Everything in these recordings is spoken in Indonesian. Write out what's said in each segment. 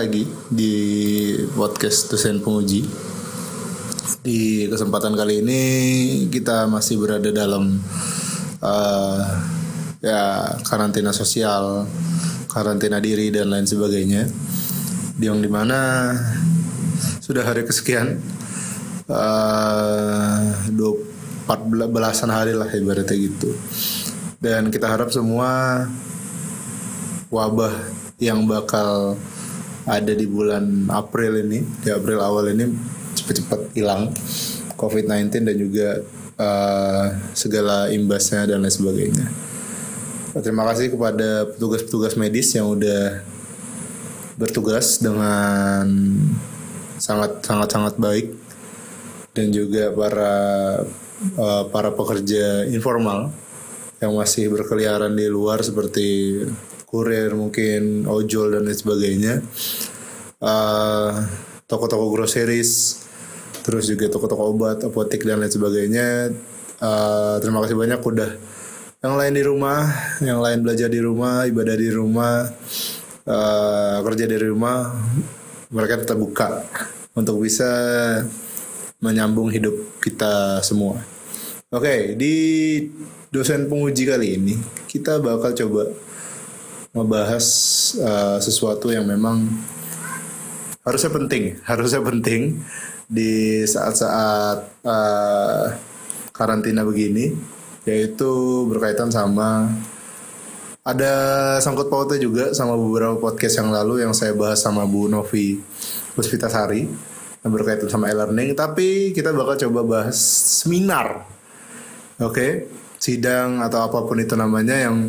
lagi di podcast dosen penguji. Di kesempatan kali ini kita masih berada dalam eh, ya karantina sosial, karantina diri dan lain sebagainya. Yang di mana sudah hari kesekian, eh, dua empat belasan hari lah ibaratnya gitu. Dan kita harap semua wabah yang bakal ada di bulan April ini, di April awal ini cepat-cepat hilang COVID-19 dan juga uh, segala imbasnya dan lain sebagainya. Terima kasih kepada petugas-petugas medis yang udah bertugas dengan sangat sangat sangat baik dan juga para uh, para pekerja informal yang masih berkeliaran di luar seperti kurir mungkin ojol dan lain sebagainya uh, toko-toko groceries terus juga toko-toko obat apotek dan lain sebagainya. Uh, terima kasih banyak udah yang lain di rumah yang lain belajar di rumah ibadah di rumah uh, kerja dari rumah. Mereka tetap buka untuk bisa menyambung hidup kita semua. Oke okay, di dosen penguji kali ini kita bakal coba membahas uh, sesuatu yang memang harusnya penting, harusnya penting di saat-saat uh, karantina begini, yaitu berkaitan sama ada sangkut pautnya juga sama beberapa podcast yang lalu yang saya bahas sama Bu Novi Puspitasari yang berkaitan sama e-learning, tapi kita bakal coba bahas seminar, oke, okay? sidang atau apa pun itu namanya yang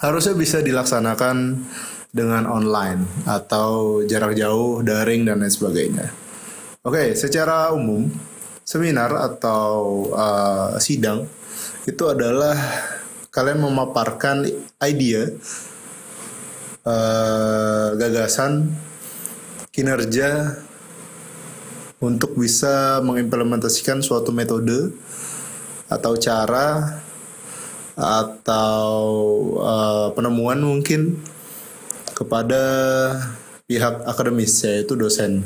harusnya bisa dilaksanakan dengan online atau jarak jauh, daring dan lain sebagainya. Oke, secara umum seminar atau uh, sidang itu adalah kalian memaparkan ide, uh, gagasan, kinerja untuk bisa mengimplementasikan suatu metode atau cara atau uh, penemuan mungkin kepada pihak akademis yaitu dosen.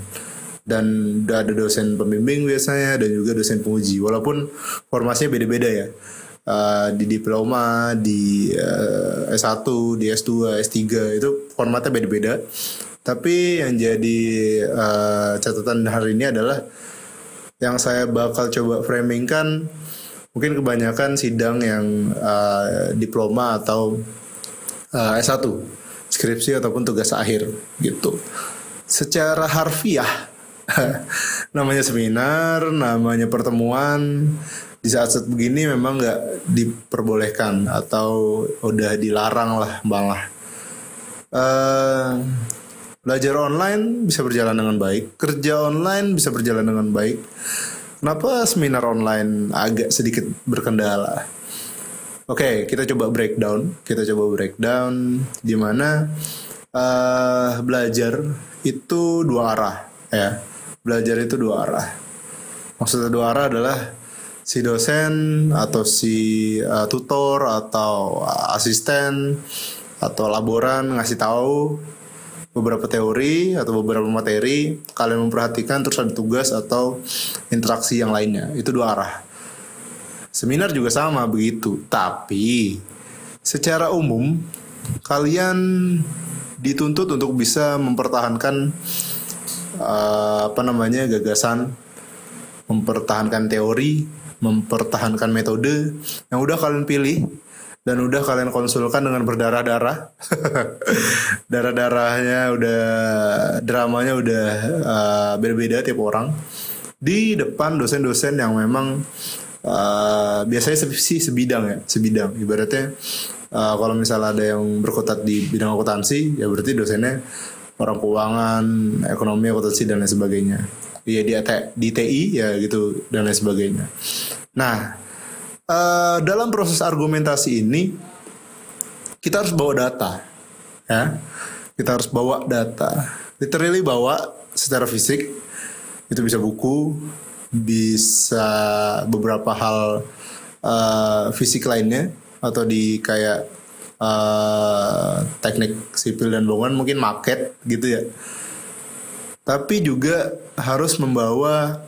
Dan ada dosen pembimbing biasanya dan juga dosen penguji. Walaupun formasinya beda-beda ya. Uh, di diploma di uh, S1 di S2 S3 itu formatnya beda-beda. Tapi yang jadi uh, catatan hari ini adalah yang saya bakal coba framing kan mungkin kebanyakan sidang yang uh, diploma atau uh, eh, S1 skripsi ataupun tugas akhir gitu. Secara harfiah namanya seminar namanya pertemuan di saat saat begini memang nggak diperbolehkan atau udah dilarang lah malah uh, belajar online bisa berjalan dengan baik kerja online bisa berjalan dengan baik. Kenapa seminar online agak sedikit berkendala? Oke, okay, kita coba breakdown. Kita coba breakdown di mana uh, belajar itu dua arah, ya. Belajar itu dua arah. Maksudnya dua arah adalah si dosen atau si uh, tutor atau asisten atau laboran ngasih tahu beberapa teori atau beberapa materi kalian memperhatikan terus ada tugas atau interaksi yang lainnya itu dua arah seminar juga sama begitu tapi secara umum kalian dituntut untuk bisa mempertahankan uh, apa namanya gagasan mempertahankan teori mempertahankan metode yang udah kalian pilih dan udah kalian konsulkan dengan berdarah-darah. Darah-darahnya udah dramanya udah uh, beda-beda tiap orang. Di depan dosen-dosen yang memang uh, biasanya sih sebidang ya, sebidang. Ibaratnya uh, kalau misalnya ada yang berkutat di bidang akuntansi, ya berarti dosennya orang keuangan, ekonomi, akuntansi dan lain sebagainya. Iya di, di TI ya gitu dan lain sebagainya. Nah, uh, dalam proses argumentasi ini kita harus bawa data ya kita harus bawa data literally bawa secara fisik itu bisa buku bisa beberapa hal uh, fisik lainnya atau di kayak uh, teknik sipil dan bangunan mungkin market gitu ya. Tapi juga harus membawa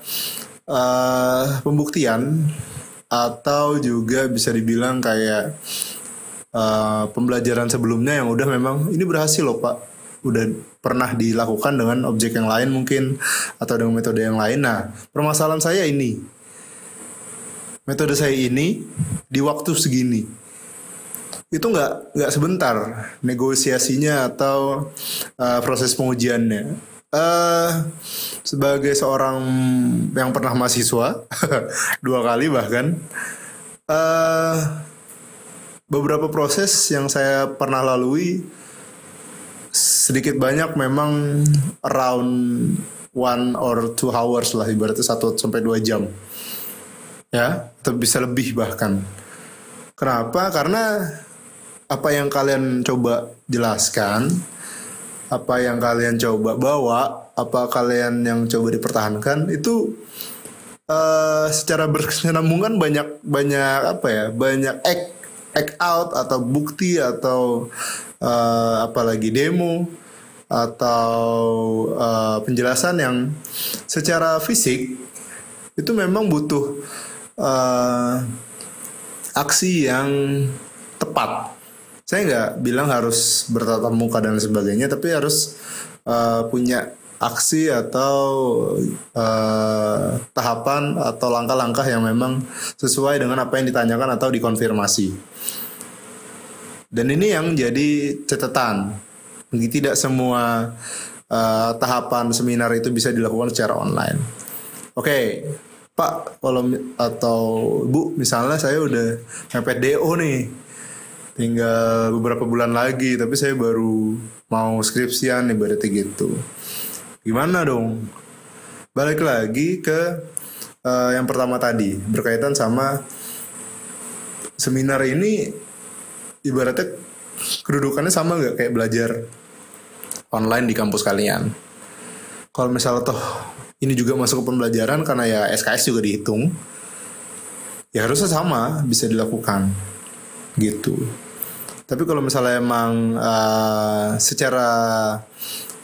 uh, pembuktian atau juga bisa dibilang kayak uh, pembelajaran sebelumnya yang udah memang ini berhasil loh pak udah pernah dilakukan dengan objek yang lain mungkin atau dengan metode yang lain. Nah permasalahan saya ini. Metode saya ini di waktu segini. Itu nggak nggak sebentar negosiasinya atau uh, proses pengujiannya. Uh, sebagai seorang yang pernah mahasiswa dua kali bahkan uh, beberapa proses yang saya pernah lalui sedikit banyak memang around one or two hours lah ibaratnya satu sampai dua jam. Ya atau bisa lebih bahkan. Kenapa? Karena apa yang kalian coba jelaskan apa yang kalian coba bawa, apa kalian yang coba dipertahankan itu uh, secara berkesinambungan banyak banyak apa ya banyak act act out atau bukti atau uh, apalagi demo atau uh, penjelasan yang secara fisik itu memang butuh uh, aksi yang tepat. Saya nggak bilang harus bertatap muka dan sebagainya tapi harus uh, punya aksi atau uh, tahapan atau langkah-langkah yang memang sesuai dengan apa yang ditanyakan atau dikonfirmasi dan ini yang jadi catatan. Tidak semua uh, tahapan seminar itu bisa dilakukan secara online. Oke okay. Pak, kalau atau Bu, misalnya saya udah mepet DO nih, tinggal beberapa bulan lagi tapi saya baru mau skripsian nih berarti gitu. Gimana dong? Balik lagi ke uh, yang pertama tadi berkaitan sama seminar ini ibaratnya kedudukannya sama nggak? Kayak belajar online di kampus kalian. Kalau misalnya toh ini juga masuk ke pembelajaran karena ya SKS juga dihitung ya harusnya sama bisa dilakukan. Gitu. Tapi kalau misalnya emang uh, secara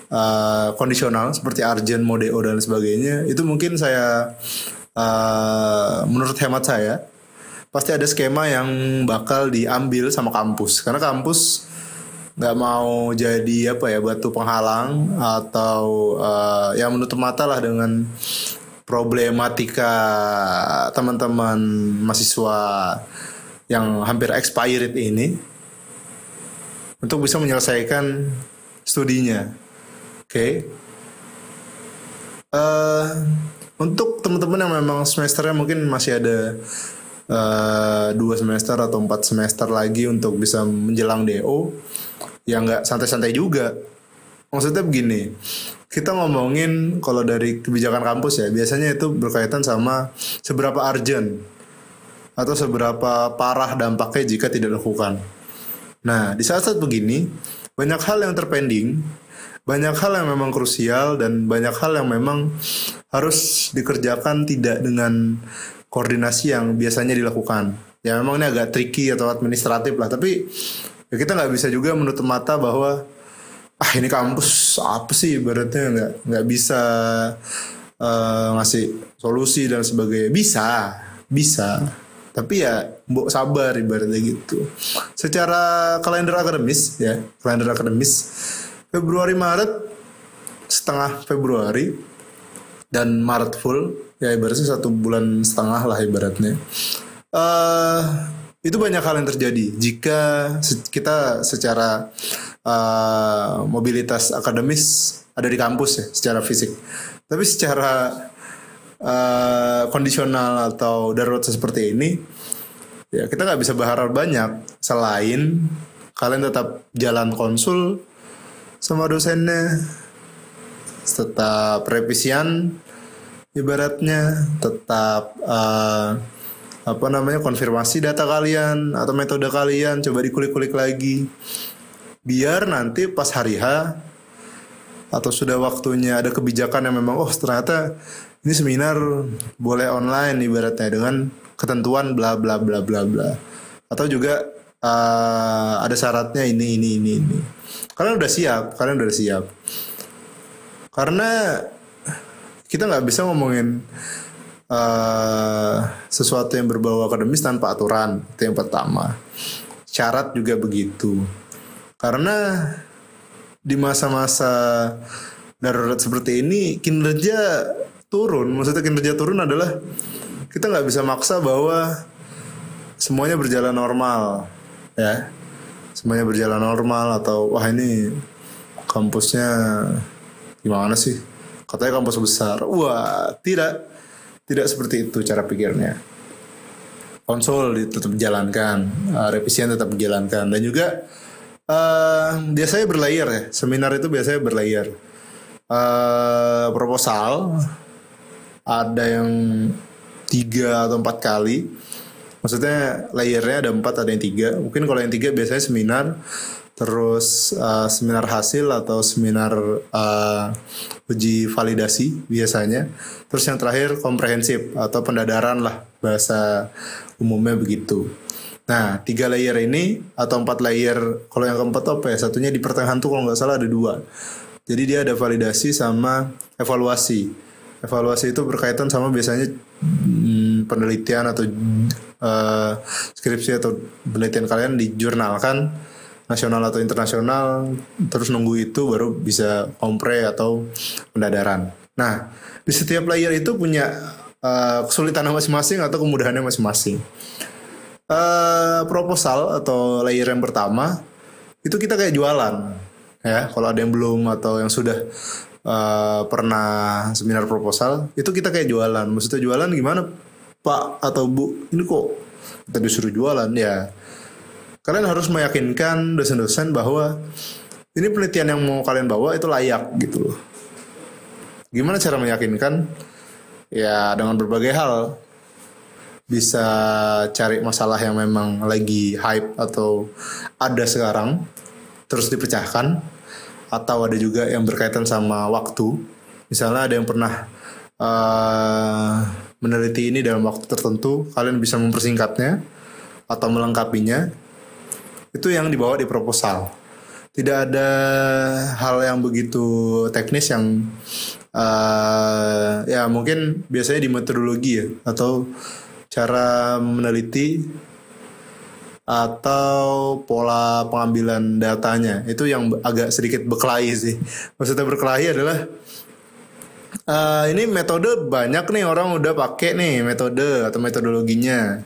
uh, kondisional seperti Arjen, Modeo dan sebagainya itu mungkin saya uh, menurut hemat saya pasti ada skema yang bakal diambil sama kampus karena kampus nggak mau jadi apa ya batu penghalang atau uh, yang menutup mata lah dengan problematika teman-teman mahasiswa yang hampir expired ini untuk bisa menyelesaikan studinya. Oke. Okay. Uh, eh, untuk teman-teman yang memang semesternya mungkin masih ada uh, dua semester atau empat semester lagi untuk bisa menjelang DO, ya nggak santai-santai juga. Maksudnya begini, kita ngomongin kalau dari kebijakan kampus ya biasanya itu berkaitan sama seberapa urgent atau seberapa parah dampaknya jika tidak dilakukan. Nah, di saat-saat begini, banyak hal yang terpending, banyak hal yang memang krusial, dan banyak hal yang memang harus dikerjakan tidak dengan koordinasi yang biasanya dilakukan. Ya memang ini agak tricky atau administratif lah, tapi ya kita nggak bisa juga menutup mata bahwa ah ini kampus apa sih? Ibaratnya nggak nggak bisa uh, ngasih solusi dan sebagainya. Bisa bisa. Tapi ya mbok sabar ibaratnya gitu. Secara kalender akademis ya kalender akademis Februari Maret setengah Februari dan Maret full. Ya ibaratnya satu bulan setengah lah ibaratnya. Uh, itu banyak hal yang terjadi. Jika kita secara uh, mobilitas akademis ada di kampus ya secara fisik. Tapi secara uh, kondisional atau darurat seperti ini ya kita nggak bisa berharap banyak. Selain kalian tetap jalan konsul sama dosennya tetap revisian ibaratnya tetap uh, apa namanya konfirmasi data kalian atau metode kalian coba dikulik-kulik lagi. Biar nanti pas hari H atau sudah waktunya ada kebijakan yang memang oh ternyata ini seminar boleh online ibaratnya dengan ketentuan bla bla bla bla bla. Atau juga uh, ada syaratnya ini ini ini ini. Kalian udah siap kalian udah siap karena kita nggak bisa ngomongin uh, sesuatu yang berbau akademis tanpa aturan itu yang pertama. Syarat juga begitu. Karena di masa-masa darurat seperti ini kinerja turun maksudnya kinerja turun adalah kita nggak bisa maksa bahwa semuanya berjalan normal ya. Semuanya berjalan normal atau wah ini kampusnya gimana sih? Katanya kampus besar. Wah tidak. Tidak seperti itu cara pikirnya. Konsol tetap dijalankan uh, revisian tetap dijalankan dan juga uh, biasanya berlayar ya. Seminar itu biasanya berlayar. Uh, proposal ada yang tiga atau empat kali. Maksudnya layernya ada empat ada yang tiga. Mungkin kalau yang tiga biasanya seminar terus uh, seminar hasil atau seminar uh, uji validasi biasanya. Terus yang terakhir komprehensif atau pendadaran lah bahasa umumnya begitu. Nah tiga layer ini atau empat layer kalau yang keempat apa ya? Satunya di pertengahan tuh kalau nggak salah ada dua. Jadi dia ada validasi sama evaluasi. Evaluasi itu berkaitan sama biasanya hmm, penelitian atau uh, skripsi atau penelitian kalian dijurnalkan nasional atau internasional terus nunggu itu baru bisa kompre atau pendadaran. Nah, di setiap layer itu punya uh, kesulitan masing-masing atau kemudahannya masing-masing. Uh, proposal atau layer yang pertama itu kita kayak jualan ya kalau ada yang belum atau yang sudah uh, pernah seminar proposal itu kita kayak jualan maksudnya jualan gimana pak atau bu ini kok kita disuruh jualan ya kalian harus meyakinkan dosen-dosen bahwa ini penelitian yang mau kalian bawa itu layak gitu loh. Gimana cara meyakinkan? Ya dengan berbagai hal. Bisa cari masalah yang memang lagi hype atau ada sekarang terus dipecahkan atau ada juga yang berkaitan sama waktu. Misalnya ada yang pernah uh, meneliti ini dalam waktu tertentu, kalian bisa mempersingkatnya atau melengkapinya itu yang dibawa di proposal. Tidak ada hal yang begitu teknis yang uh, ya mungkin biasanya di metodologi ya atau cara meneliti atau pola pengambilan datanya. Itu yang agak sedikit berkelahi sih. Maksudnya berkelahi adalah uh, ini metode banyak nih orang udah pakai nih metode atau metodologinya.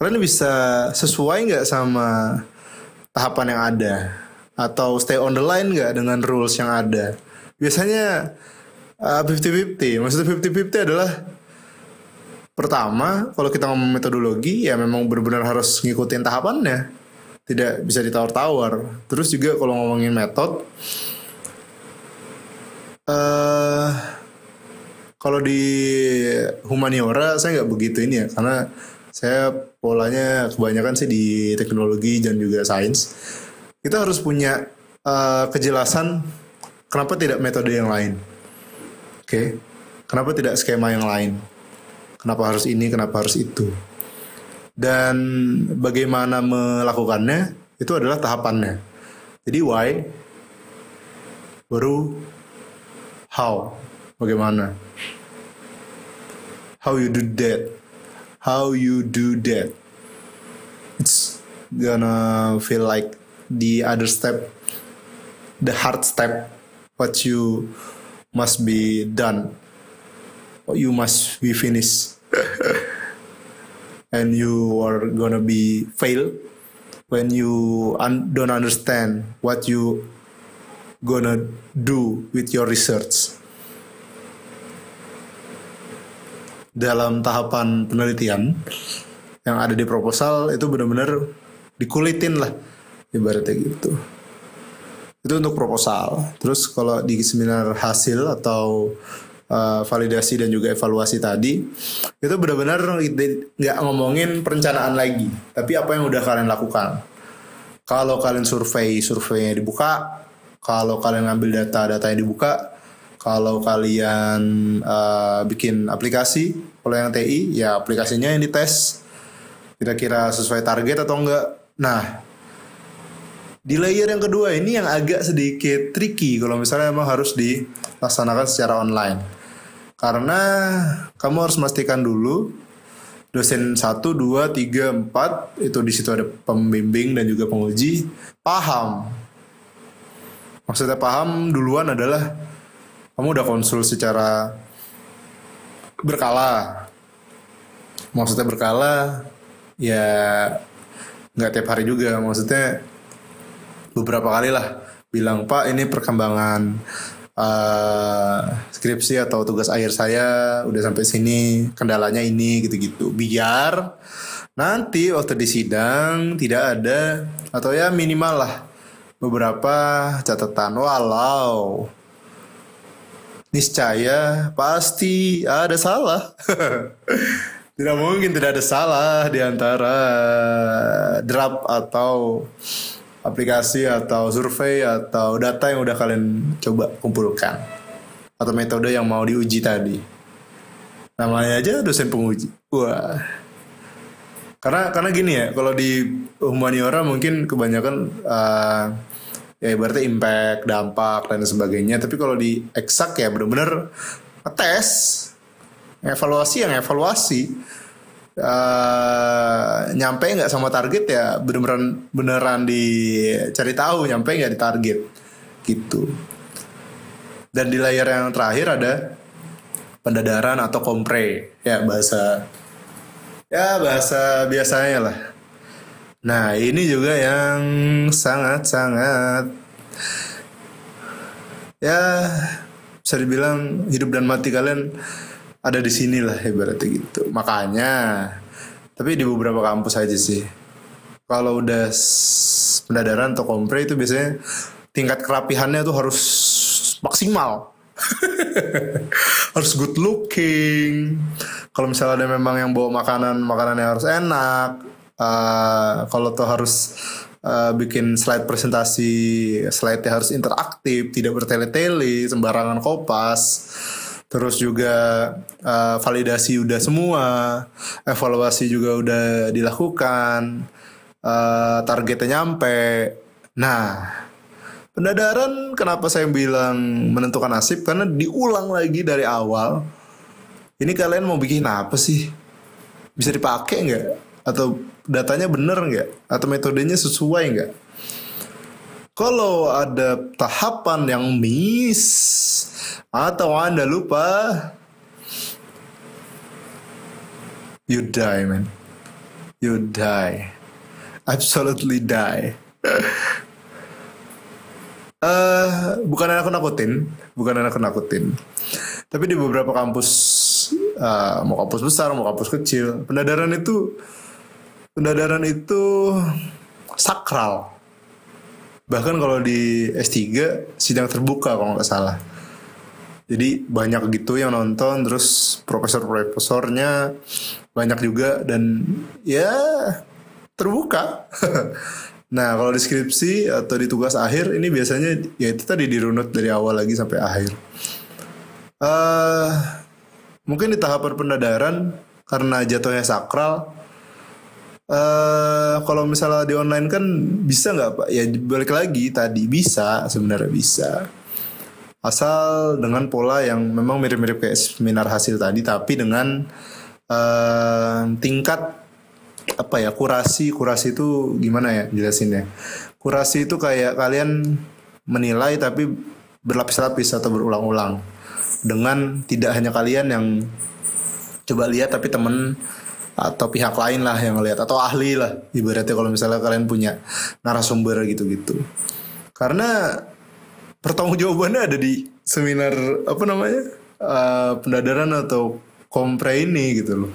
Kalian bisa sesuai nggak sama tahapan yang ada? Atau stay on the line nggak dengan rules yang ada? Biasanya uh, fifty fifty maksudnya fifty fifty adalah pertama kalau kita ngomong metodologi ya memang benar-benar harus ngikutin tahapannya. Tidak bisa ditawar-tawar. Terus juga kalau ngomongin metode uh, kalau di humaniora saya nggak begitu ini ya. Karena saya polanya kebanyakan sih di teknologi dan juga sains. Kita harus punya uh, kejelasan kenapa tidak metode yang lain. Oke. Okay? Kenapa tidak skema yang lain? Kenapa harus ini, kenapa harus itu? Dan bagaimana melakukannya itu adalah tahapannya. Jadi why baru how bagaimana how you do that how you do that. It's gonna feel like the other step the hard step what you must be done. You must be finished and you are gonna be fail when you un don't understand what you gonna do with your research dalam tahapan penelitian yang ada di proposal itu benar-benar dikulitin lah ibaratnya gitu. Itu untuk proposal. Terus kalau di seminar hasil atau uh, validasi dan juga evaluasi tadi itu benar-benar nggak ngomongin perencanaan lagi tapi apa yang udah kalian lakukan. Kalau kalian survei surveinya dibuka kalau kalian ngambil data datanya dibuka kalau kalian uh, bikin aplikasi, kalau yang TI ya aplikasinya yang dites kira-kira sesuai target atau enggak. Nah, di layer yang kedua ini yang agak sedikit tricky kalau misalnya emang harus dilaksanakan secara online. Karena kamu harus memastikan dulu dosen 1, 2, 3, 4 itu di situ ada pembimbing dan juga penguji paham. Maksudnya paham duluan adalah kamu udah konsul secara berkala. Maksudnya berkala ya nggak tiap hari juga. Maksudnya beberapa kali lah bilang pak ini perkembangan uh, skripsi atau tugas akhir saya udah sampai sini kendalanya ini gitu-gitu. Biar nanti waktu di sidang tidak ada atau ya minimal lah beberapa catatan. Walau niscaya pasti ada salah Tidak mungkin tidak ada salah di antara draft atau aplikasi atau survei atau data yang udah kalian coba kumpulkan atau metode yang mau diuji tadi. Namanya aja dosen penguji. Wah. Karena karena gini ya, kalau di humaniora mungkin kebanyakan uh, ya berarti impact, dampak dan sebagainya. Tapi kalau di eksak ya bener-bener tes evaluasi yang evaluasi uh, nyampe nggak sama target ya beneran beneran dicari tahu nyampe nggak di target gitu dan di layar yang terakhir ada pendadaran atau kompre ya bahasa ya bahasa biasanya lah nah ini juga yang sangat sangat ya bisa dibilang hidup dan mati kalian ada di sini lah ibaratnya gitu. Makanya tapi di beberapa kampus aja sih. Kalau udah pendadaran atau kompre itu biasanya tingkat kerapihannya tuh harus maksimal. Harus good looking. Kalau misalnya ada memang yang bawa makanan makanan yang harus enak uh, kalau tuh harus uh, bikin slide presentasi slide harus interaktif tidak bertele-tele sembarangan kopas terus juga uh, validasi udah semua, evaluasi juga udah dilakukan, uh, targetnya nyampe. Nah, pendadaran kenapa saya bilang menentukan nasib karena diulang lagi dari awal. Ini kalian mau bikin apa sih? Bisa dipakai nggak? Atau datanya bener nggak? Atau metodenya sesuai nggak? Kalau ada tahapan yang miss atau Anda lupa, you die, man. You die. Absolutely die. uh, bukan anak nakutin, bukan anak nakutin. Tapi di beberapa kampus, uh, mau kampus besar, mau kampus kecil, pendadaran itu, pendadaran itu sakral. Bahkan kalau di S3 sidang terbuka kalau nggak salah. Jadi banyak gitu yang nonton terus profesor-profesornya banyak juga dan ya terbuka. Nah kalau deskripsi atau di tugas akhir ini biasanya ya itu tadi dirunut dari awal lagi sampai akhir. Uh, mungkin di tahapan pendadaran karena jatuhnya sakral Uh, kalau misalnya di online kan bisa nggak pak? Ya balik lagi tadi bisa sebenarnya bisa. Asal dengan pola yang memang mirip-mirip kayak seminar hasil tadi, tapi dengan uh, tingkat apa ya kurasi kurasi itu gimana ya jelasinnya? Kurasi itu kayak kalian menilai tapi berlapis-lapis atau berulang-ulang dengan tidak hanya kalian yang coba lihat tapi temen atau pihak lain lah yang ngelihat. Atau ahli lah ibaratnya kalau misalnya kalian punya narasumber gitu-gitu. Karena pertanggung jawabannya ada di seminar apa namanya uh, pendadaran atau kompre ini gitu loh.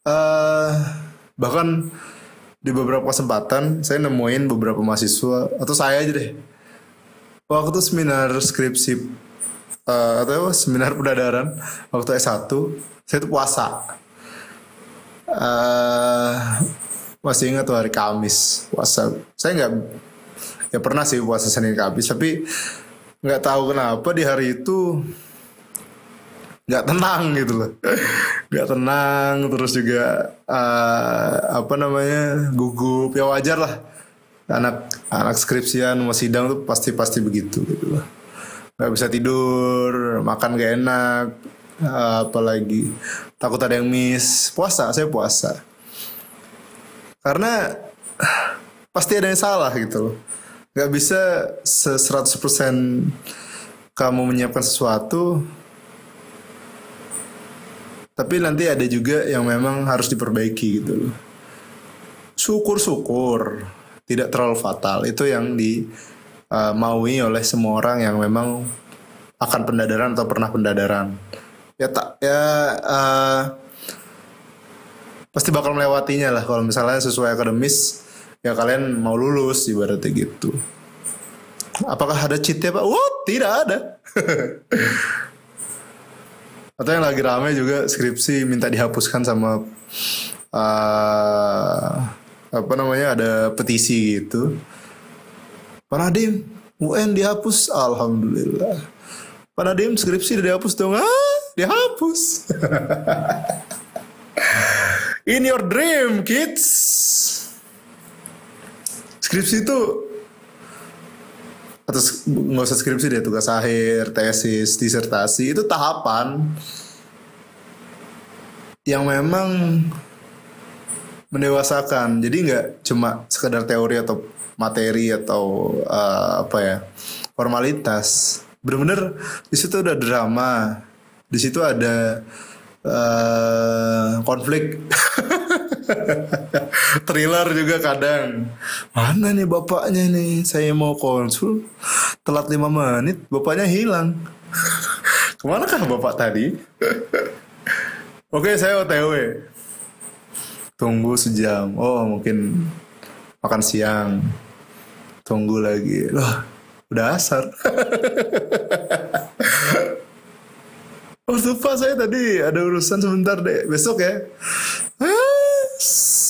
Uh, bahkan di beberapa kesempatan saya nemuin beberapa mahasiswa atau saya aja deh. Waktu seminar skripsi uh, atau seminar pendadaran waktu S1 saya tuh puasa uh, masih ingat tuh hari Kamis puasa. Saya nggak ya pernah sih puasa Senin Kamis tapi nggak tahu kenapa di hari itu nggak tenang gitu loh. Nggak tenang terus juga uh, apa namanya gugup. Ya wajar lah. Anak anak skripsian mau sidang tuh pasti pasti begitu gitu loh. Nggak bisa tidur makan gak enak apalagi? Takut ada yang miss. Puasa saya puasa. Karena pasti ada yang salah gitu loh. Nggak bisa se 100% kamu menyiapkan sesuatu tapi nanti ada juga yang memang harus diperbaiki gitu loh. Syukur-syukur tidak terlalu fatal. Itu yang di uh, maui oleh semua orang yang memang akan pendadaran atau pernah pendadaran ya tak ya uh, pasti bakal melewatinya lah kalau misalnya sesuai akademis ya kalian mau lulus ibaratnya gitu. Apakah ada cheatnya pak? Wah tidak ada. Atau yang lagi rame juga skripsi minta dihapuskan sama uh, apa namanya ada petisi gitu. Pak Nadim UN dihapus. Alhamdulillah. Pak Nadim skripsi dihapus dong. Ah dihapus. In your dream kids. Skripsi itu atau nggak usah skripsi deh tugas akhir tesis disertasi itu tahapan yang memang mendewasakan. Jadi nggak cuma sekedar teori atau materi atau uh, apa ya formalitas. Bener-bener di situ ada drama di situ ada uh, konflik. Thriller juga kadang. Mana nih bapaknya nih? Saya mau konsul. Telat lima menit bapaknya hilang. Ke mana kah bapak tadi? Oke saya otw tunggu sejam. Oh mungkin makan siang. Tunggu lagi. Loh udah asar Oh lupa saya tadi ada urusan sebentar deh. Besok ya?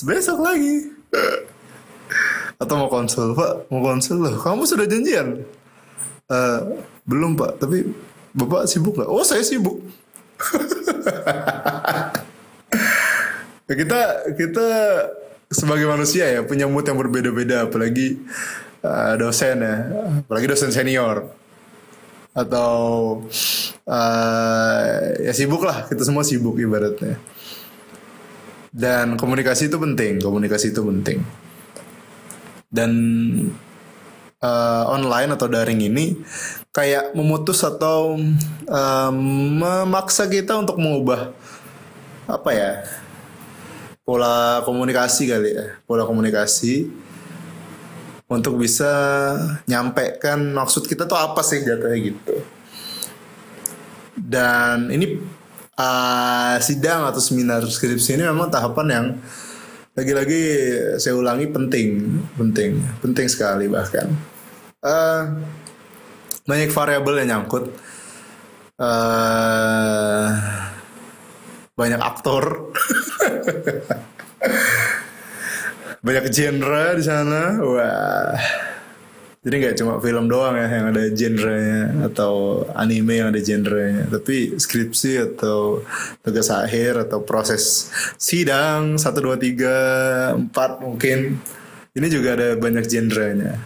Besok lagi. Atau mau konsul pak? Mau konsul loh kamu sudah janjian? Uh, belum pak. Tapi bapak sibuk nggak? Oh saya sibuk. Kita kita sebagai manusia ya punya mood yang berbeda-beda. Apalagi uh, dosen ya. Apalagi dosen senior atau uh, ya sibuk lah. Kita semua sibuk ibaratnya. Dan komunikasi itu penting. Komunikasi itu penting. Dan uh, online atau daring ini kayak memutus atau uh, memaksa kita untuk mengubah apa ya pola komunikasi kali ya. Pola komunikasi untuk bisa nyampaikan maksud kita tuh apa sih jatuhnya gitu dan ini uh, sidang atau seminar skripsi ini memang tahapan yang lagi-lagi saya ulangi penting, penting, penting sekali bahkan. Uh, banyak variabel yang nyangkut. Uh, banyak aktor. banyak genre di sana. Wah jadi nggak cuma film doang ya yang ada genrenya atau anime yang ada genrenya, tapi skripsi atau tugas akhir atau proses sidang satu dua tiga empat mungkin ini juga ada banyak genrenya.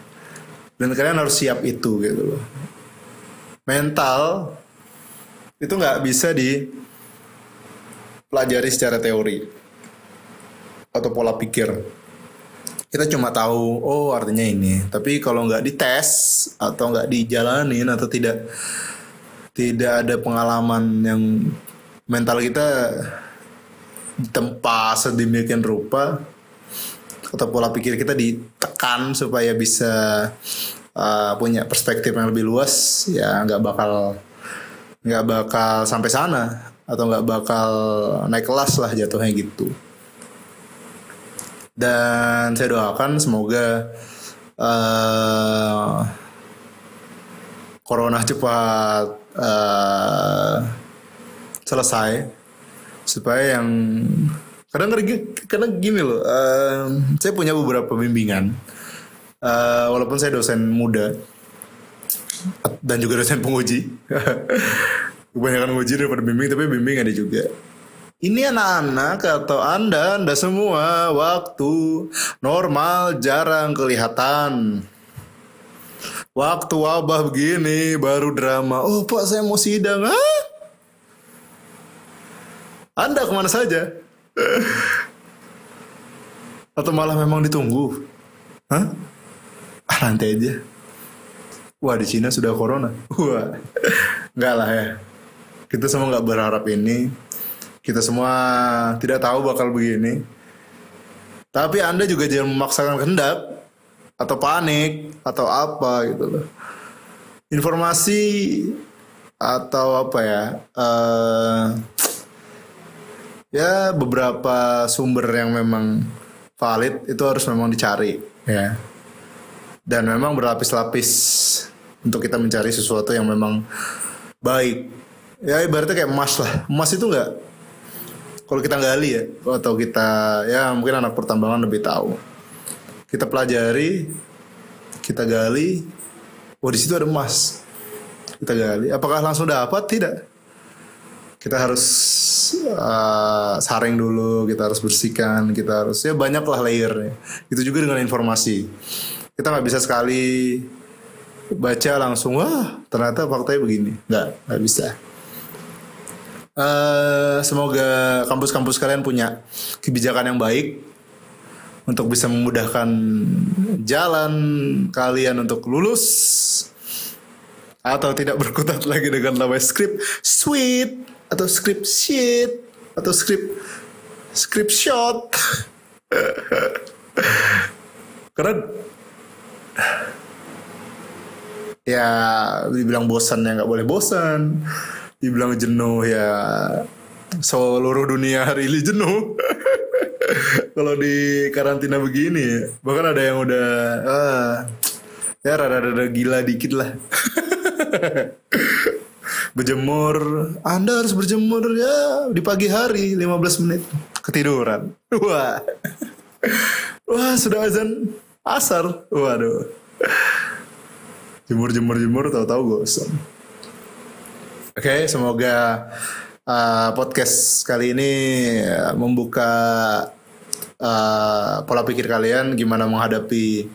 Dan kalian harus siap itu gitu loh. Mental itu nggak bisa di pelajari secara teori atau pola pikir kita cuma tahu oh artinya ini. Tapi kalau nggak dites atau nggak dijalanin atau tidak tidak ada pengalaman yang mental kita ditempa sedemikian rupa atau pola pikir kita ditekan supaya bisa uh, punya perspektif yang lebih luas ya nggak bakal nggak bakal sampai sana atau nggak bakal naik kelas lah jatuhnya gitu dan saya doakan semoga uh, corona cepat uh, selesai. Supaya yang kadang kadang gini loh uh, saya punya beberapa bimbingan. Uh, walaupun saya dosen muda dan juga dosen penguji. Kebanyakan nguji daripada bimbing tapi bimbing ada juga ini anak-anak atau anda anda semua waktu normal jarang kelihatan. Waktu wabah begini baru drama. Oh pak saya mau sidang ah anda ke mana saja? Atau malah memang ditunggu? Hah? ah nanti aja. Wah di Cina sudah corona. Wah nggak lah ya. Kita semua nggak berharap ini kita semua tidak tahu bakal begini. Tapi anda juga jangan memaksakan kehendak atau panik atau apa gitu loh. Informasi atau apa ya uh, ya beberapa sumber yang memang valid itu harus memang dicari ya. Dan memang berlapis-lapis untuk kita mencari sesuatu yang memang baik. Ya ibaratnya kayak emas lah. Emas itu nggak kalau kita gali ya atau kita ya mungkin anak pertambangan lebih tahu kita pelajari kita gali oh di situ ada emas kita gali apakah langsung dapat tidak kita harus uh, saring dulu, kita harus bersihkan, kita harus ya banyak lah layernya. Itu juga dengan informasi. Kita nggak bisa sekali baca langsung wah ternyata faktanya begini, nggak nggak bisa. Uh, semoga kampus-kampus kalian punya kebijakan yang baik untuk bisa memudahkan jalan kalian untuk lulus atau tidak berkutat lagi dengan lawan script sweet atau script sheet atau script script shot. Karena ya dibilang bosan ya nggak boleh bosan dibilang jenuh ya. Seluruh dunia hari ini jenuh. Kalau di karantina begini bahkan ada yang udah ah, ya rada-rada gila dikit lah. Berjemur. Anda harus berjemur ya di pagi hari 15 menit. Ketiduran. Wah. Wah sudah azan asar. Waduh. Jemur jemur jemur tahu-tahu gosong oke okay, semoga uh, podcast kali ini uh, membuka uh, pola pikir kalian gimana menghadapi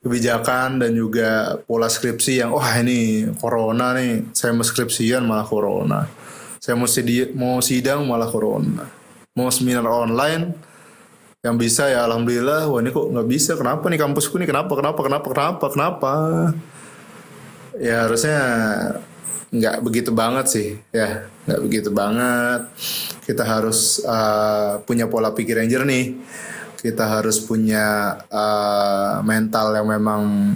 kebijakan dan juga pola skripsi yang wah ini corona nih saya mau skripsian malah corona. Saya mau sidi mau sidang malah corona. Mau seminar online yang bisa ya alhamdulillah wah ini kok nggak bisa. Kenapa nih kampusku nih? Kenapa kenapa kenapa kenapa kenapa? Ya harusnya nggak begitu banget sih ya. Nggak begitu banget. Kita harus uh, punya pola pikir yang jernih. Kita harus punya uh, mental yang memang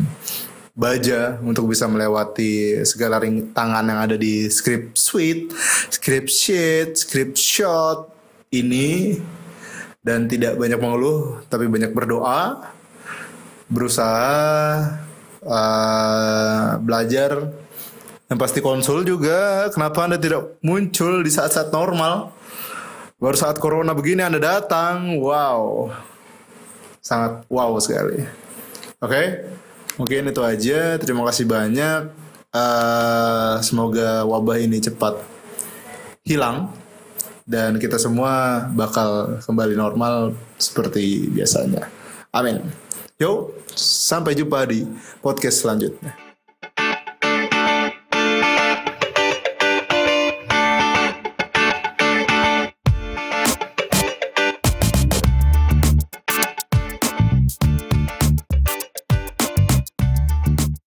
baja untuk bisa melewati segala rintangan yang ada di script suite, script sheet, script shot ini. Dan tidak banyak mengeluh tapi banyak berdoa, berusaha uh, belajar dan pasti konsul juga kenapa anda tidak muncul di saat-saat normal baru saat corona begini anda datang wow sangat wow sekali. Oke, okay? mungkin itu aja. Terima kasih banyak. Uh, semoga wabah ini cepat hilang dan kita semua bakal kembali normal seperti biasanya. Amin. Yo, sampai jumpa di podcast selanjutnya.